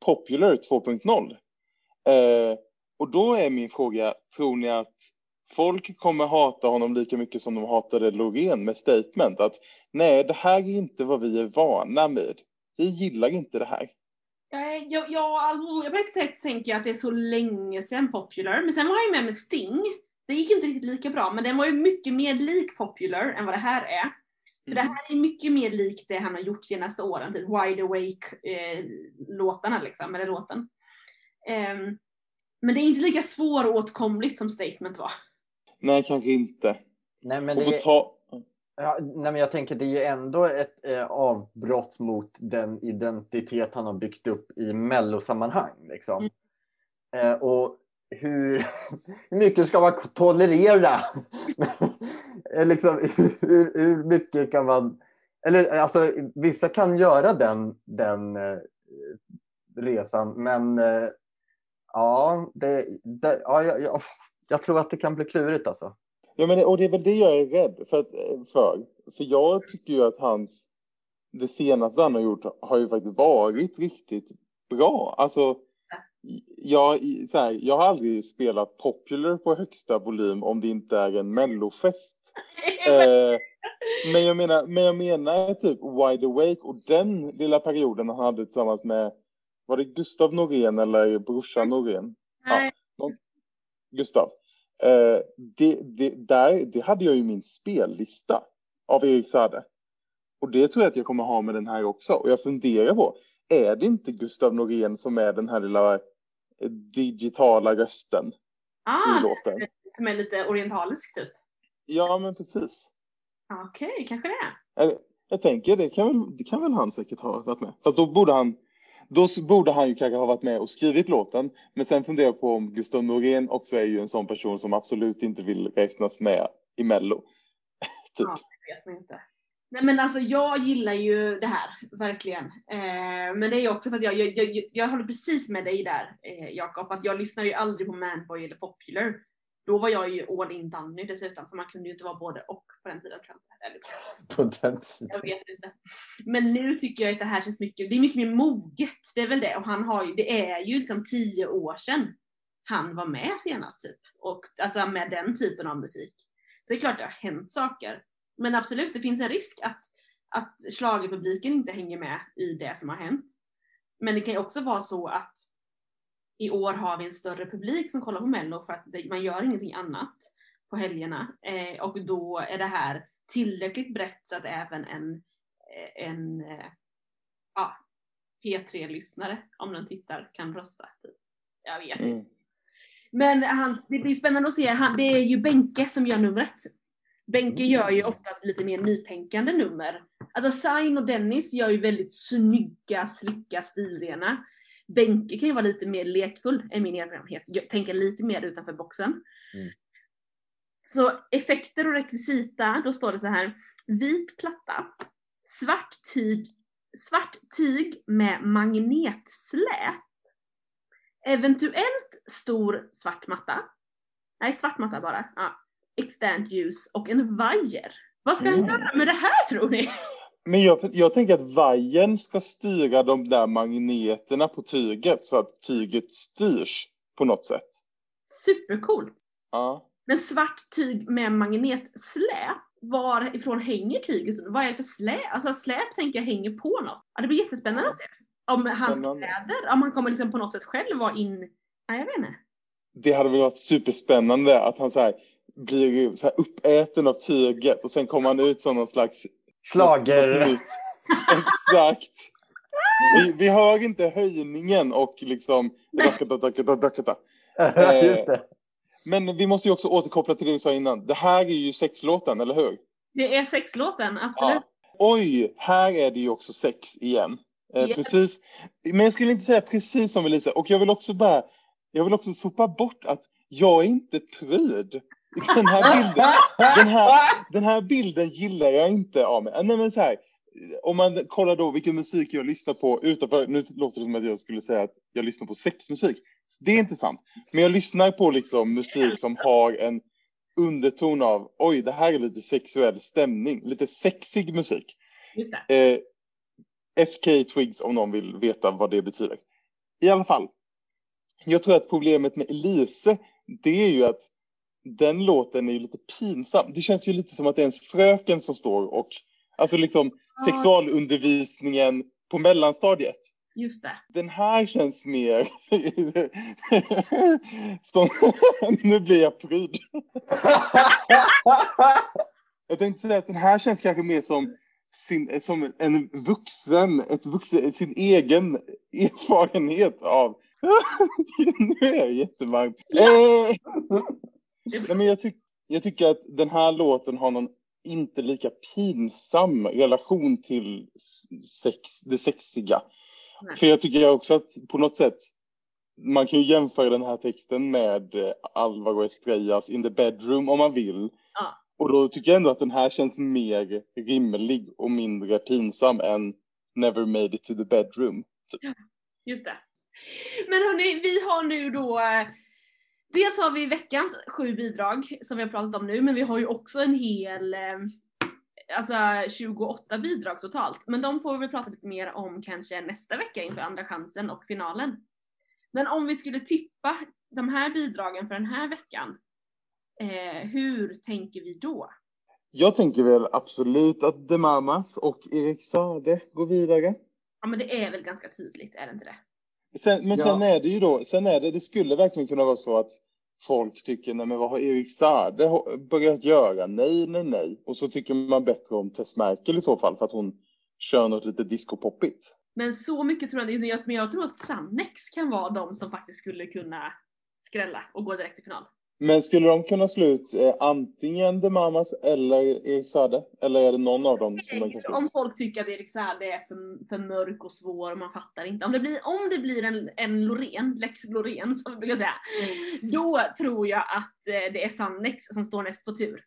Popular 2.0. Eh, och då är min fråga, tror ni att folk kommer hata honom lika mycket som de hatade Loreen med statement att nej, det här är inte vad vi är vana med. Vi gillar inte det här. Jag, jag, jag, jag började tänka att det är så länge sedan Popular, men sen var ju med med Sting. Det gick inte riktigt lika bra, men den var ju mycket mer lik Popular än vad det här är. För det här är mycket mer likt det han har gjort senaste åren, typ Wide Awake-låtarna liksom, eller låten. Ehm, men det är inte lika svåråtkomligt som Statement var. Nej, kanske inte. Nej, men Och det, ta... Ja, nej, men jag tänker det är ju ändå ett eh, avbrott mot den identitet han har byggt upp i mellosammanhang. Liksom. Eh, och hur, hur mycket ska man tolerera? Eh, liksom, hur, hur mycket kan man... Eller alltså, vissa kan göra den, den eh, resan, men eh, ja, det, det, ja jag, jag, jag tror att det kan bli klurigt alltså. Ja, men, och det är väl det jag är rädd för. Att, för. för jag tycker ju att hans, det senaste han har gjort har ju faktiskt varit riktigt bra. Alltså, jag, så här, jag har aldrig spelat Popular på högsta volym om det inte är en mellofest. Eh, men, jag menar, men jag menar typ Wide Awake och den lilla perioden han hade tillsammans med, var det Gustav Norén eller brorsan Norén? Nej. Gustav. Eh, det, det, där, det hade jag ju min spellista av Erik Saade. Och det tror jag att jag kommer ha med den här också. Och jag funderar på, är det inte Gustav Norén som är den här lilla eh, digitala rösten i Ah, låten? som är lite orientalisk typ. Ja, men precis. Okej, kanske det. Jag, jag tänker, det kan, väl, det kan väl han säkert ha varit med. Fast då borde han då borde han ju kanske ha varit med och skrivit låten. Men sen funderar jag på om Gustav Norén också är ju en sån person som absolut inte vill räknas med i Mello. typ. Ja. Det vet man inte. Nej men alltså jag gillar ju det här, verkligen. Eh, men det är ju också för att jag, jag, jag, jag håller precis med dig där eh, Jakob, att jag lyssnar ju aldrig på Manboy eller Popular. Då var jag ju all in Danny dessutom, för man kunde ju inte vara både och på den tiden. Tror jag. Eller, På den jag tiden. vet inte. Men nu tycker jag att det här känns mycket, det är mycket mer moget, det är väl det. Och han har ju, det är ju liksom tio år sedan han var med senast typ. Och alltså med den typen av musik. Så det är klart det har hänt saker. Men absolut, det finns en risk att, att schlagerpubliken inte hänger med i det som har hänt. Men det kan ju också vara så att i år har vi en större publik som kollar på mello för att man gör ingenting annat på helgerna. Eh, och då är det här tillräckligt brett så att även en, eh, en eh, ja, P3-lyssnare, om den tittar, kan rösta. Typ. Jag vet inte. Mm. Men han, det blir spännande att se. Han, det är ju Benke som gör numret. Benke Mm. gör ju oftast lite mer nytänkande nummer. Alltså Sain och Dennis gör ju väldigt snygga, slicka, stilrena. Benke kan ju vara lite mer lekfull, är min erfarenhet. Jag tänker lite mer utanför boxen. Mm. Så effekter och rekvisita, då står det så här. Vit platta, svart tyg, svart tyg med magnetsläp. Eventuellt stor svart matta. Nej, svart matta bara. Ja. Externt ljus och en vajer. Vad ska han Mm. göra med det här tror ni? Men jag, jag tänker att vajern ska styra de där magneterna på tyget så att tyget styrs på något sätt. Supercoolt. Ja. Men svart tyg med magnetsläp, varifrån hänger tyget? Vad är det för släp? Alltså släp tänker jag hänger på något. Ja, det blir jättespännande att se. Om hans Spännande. kläder, om han kommer liksom på något sätt själv vara in... Nej, jag vet inte. Det hade väl varit superspännande att han så här blir så här uppäten av tyget och sen kommer han ut som någon slags Nytt. Exakt. Vi, vi hör inte höjningen och liksom rakata. Just det. Men vi måste ju också återkoppla till det vi sa innan. Det här är ju sexlåten, eller hur? Det är sexlåten, absolut. Oj, här är det ju också sex igen. Eh, Ja. Precis. Men jag skulle inte säga precis som Elisa. Och jag vill också bara, jag vill också sopa bort att jag är inte pryd. Den här bilden, den här, den här bilden gillar jag inte av mig. Nej, men så här, om man kollar då vilken musik jag lyssnar på utanför, nu låter det som att jag skulle säga att jag lyssnar på sexmusik. Det är inte sant. Men jag lyssnar på liksom musik som har en underton av, oj, det här är lite sexuell stämning, lite sexig musik. Eh, FK Twigs om någon vill veta vad det betyder. I alla fall. Jag tror att problemet med Elise, det är ju att den låten är ju lite pinsam. Det känns ju lite som att det är ens fröken som står och, alltså liksom Ja. sexualundervisningen på mellanstadiet. Just det. Den här känns mer som, nu blir jag pryd. Jag tänkte säga att den här känns kanske mer som, sin, som en vuxen, ett vuxen, sin egen erfarenhet av... nu är jag jättevarm. Eh, nej, men jag, tyck, jag tycker att den här låten har någon inte lika pinsam relation till sex, det sexiga. Nej. För jag tycker också att på något sätt man kan ju jämföra den här texten med eh, Alvaro Estrellas In the bedroom om man vill. Ja. Och då tycker jag ändå att den här känns mer rimlig och mindre pinsam än Never made it to the bedroom. Just det. Men hörni, vi har nu då eh, Dels har vi veckans sju bidrag som vi har pratat om nu, men vi har ju också en hel eh, Alltså 28 bidrag totalt. Men de får vi väl prata lite mer om kanske nästa vecka inför andra chansen och finalen. Men om vi skulle tippa de här bidragen för den här veckan, eh, hur tänker vi då? Jag tänker väl absolut att The Mamas och Erik Sade går vidare. Ja men det är väl ganska tydligt, är det inte det? Sen, men Ja. sen är det ju då, sen är det, det skulle verkligen kunna vara så att folk tycker, nej men vad har Erik Sade ho- börjat göra? Nej, nej, nej. Och så tycker man bättre om Tess Merkel i så fall för att hon kör något lite discopoppigt. Men så mycket tror jag inte, jag- men jag tror att Sannex kan vara de som faktiskt skulle kunna skrälla och gå direkt till final. Men skulle de kunna slå ut eh, antingen The Mamas eller Erik Sade? Eller är det någon av dem som de kan slå Om ut? folk tycker att Erik Saade är för, för mörk och svår och man fattar inte. Om det blir, om det blir en, en Loreen, Lex Loreen som vi brukar säga, då tror jag att eh, det är Sannex som står näst på tur.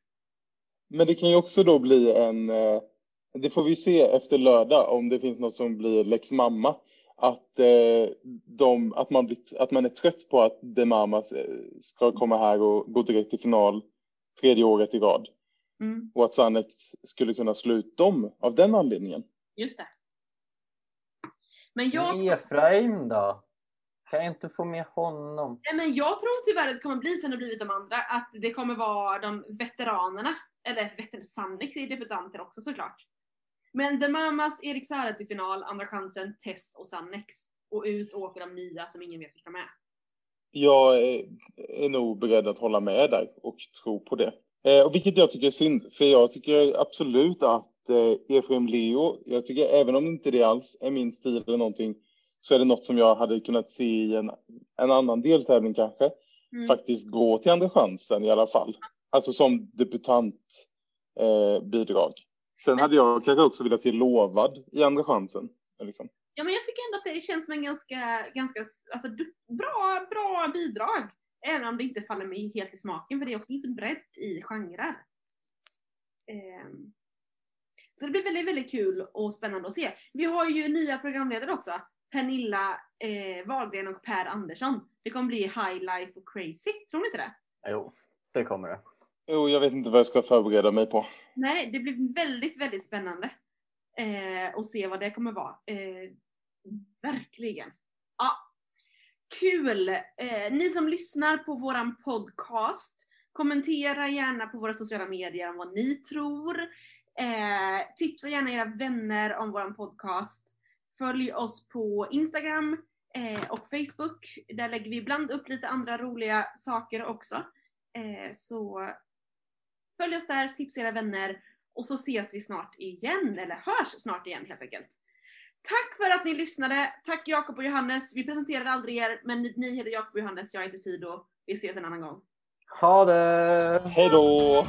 Men det kan ju också då bli en, eh, det får vi se efter lördag om det finns något som blir Lex Mamma. Att, eh, de, att, man, blir, att man är trött på att The Mamas eh, ska komma här och gå direkt till final tredje året i rad. Mm, Och att Sannex skulle kunna slå ut dem av den anledningen. just det. Men jag, Efraim då? Kan jag inte få med honom? Nej, men jag tror tyvärr att det kommer bli som det blivit de andra, att det kommer vara de veteranerna, eller veter Sannex är debutanter också såklart. Men The Mamas, Erik Saade till final, Andra chansen, Tess och Sannex. Och ut åker de nya som ingen vet vilka de är. Jag är, är nog beredd att hålla med där och tro på det. Eh, och vilket jag tycker är synd, för jag tycker absolut att eh, Efraim Leo, jag tycker även om inte det alls är min stil eller någonting, så är det något som jag hade kunnat se i en, en annan deltävling kanske, Mm. faktiskt gå till Andra chansen i alla fall. Alltså som debutant eh, bidrag. Sen hade jag kanske också velat se Lovad i Andra chansen. Liksom. Ja men jag tycker ändå att det känns som en ganska, ganska alltså, bra, bra bidrag. Även om det inte faller mig helt i smaken för det är också lite brett i genrer. Ehm. Så det blir väldigt, väldigt kul och spännande att se. Vi har ju nya programledare också. Pernilla eh, Wahlgren och Per Andersson. Det kommer bli High Life och Crazy, tror ni inte det? Jo, det kommer det. Jo, jag vet inte vad jag ska förbereda mig på. Nej, det blir väldigt, väldigt spännande eh, att se vad det kommer vara. Eh, verkligen. Ja. Kul! Eh, ni som lyssnar på våran podcast, kommentera gärna på våra sociala medier om vad ni tror. Eh, tipsa gärna era vänner om våran podcast. Följ oss på Instagram eh, och Facebook. Där lägger vi ibland upp lite andra roliga saker också. Eh, så Följ oss där, tipsa era vänner och så ses vi snart igen, eller hörs snart igen helt enkelt. Tack för att ni lyssnade. Tack Jakob och Johannes. Vi presenterade aldrig er, men ni heter Jakob och Johannes, jag heter Fido. Vi ses en annan gång. Ha det! Hej då!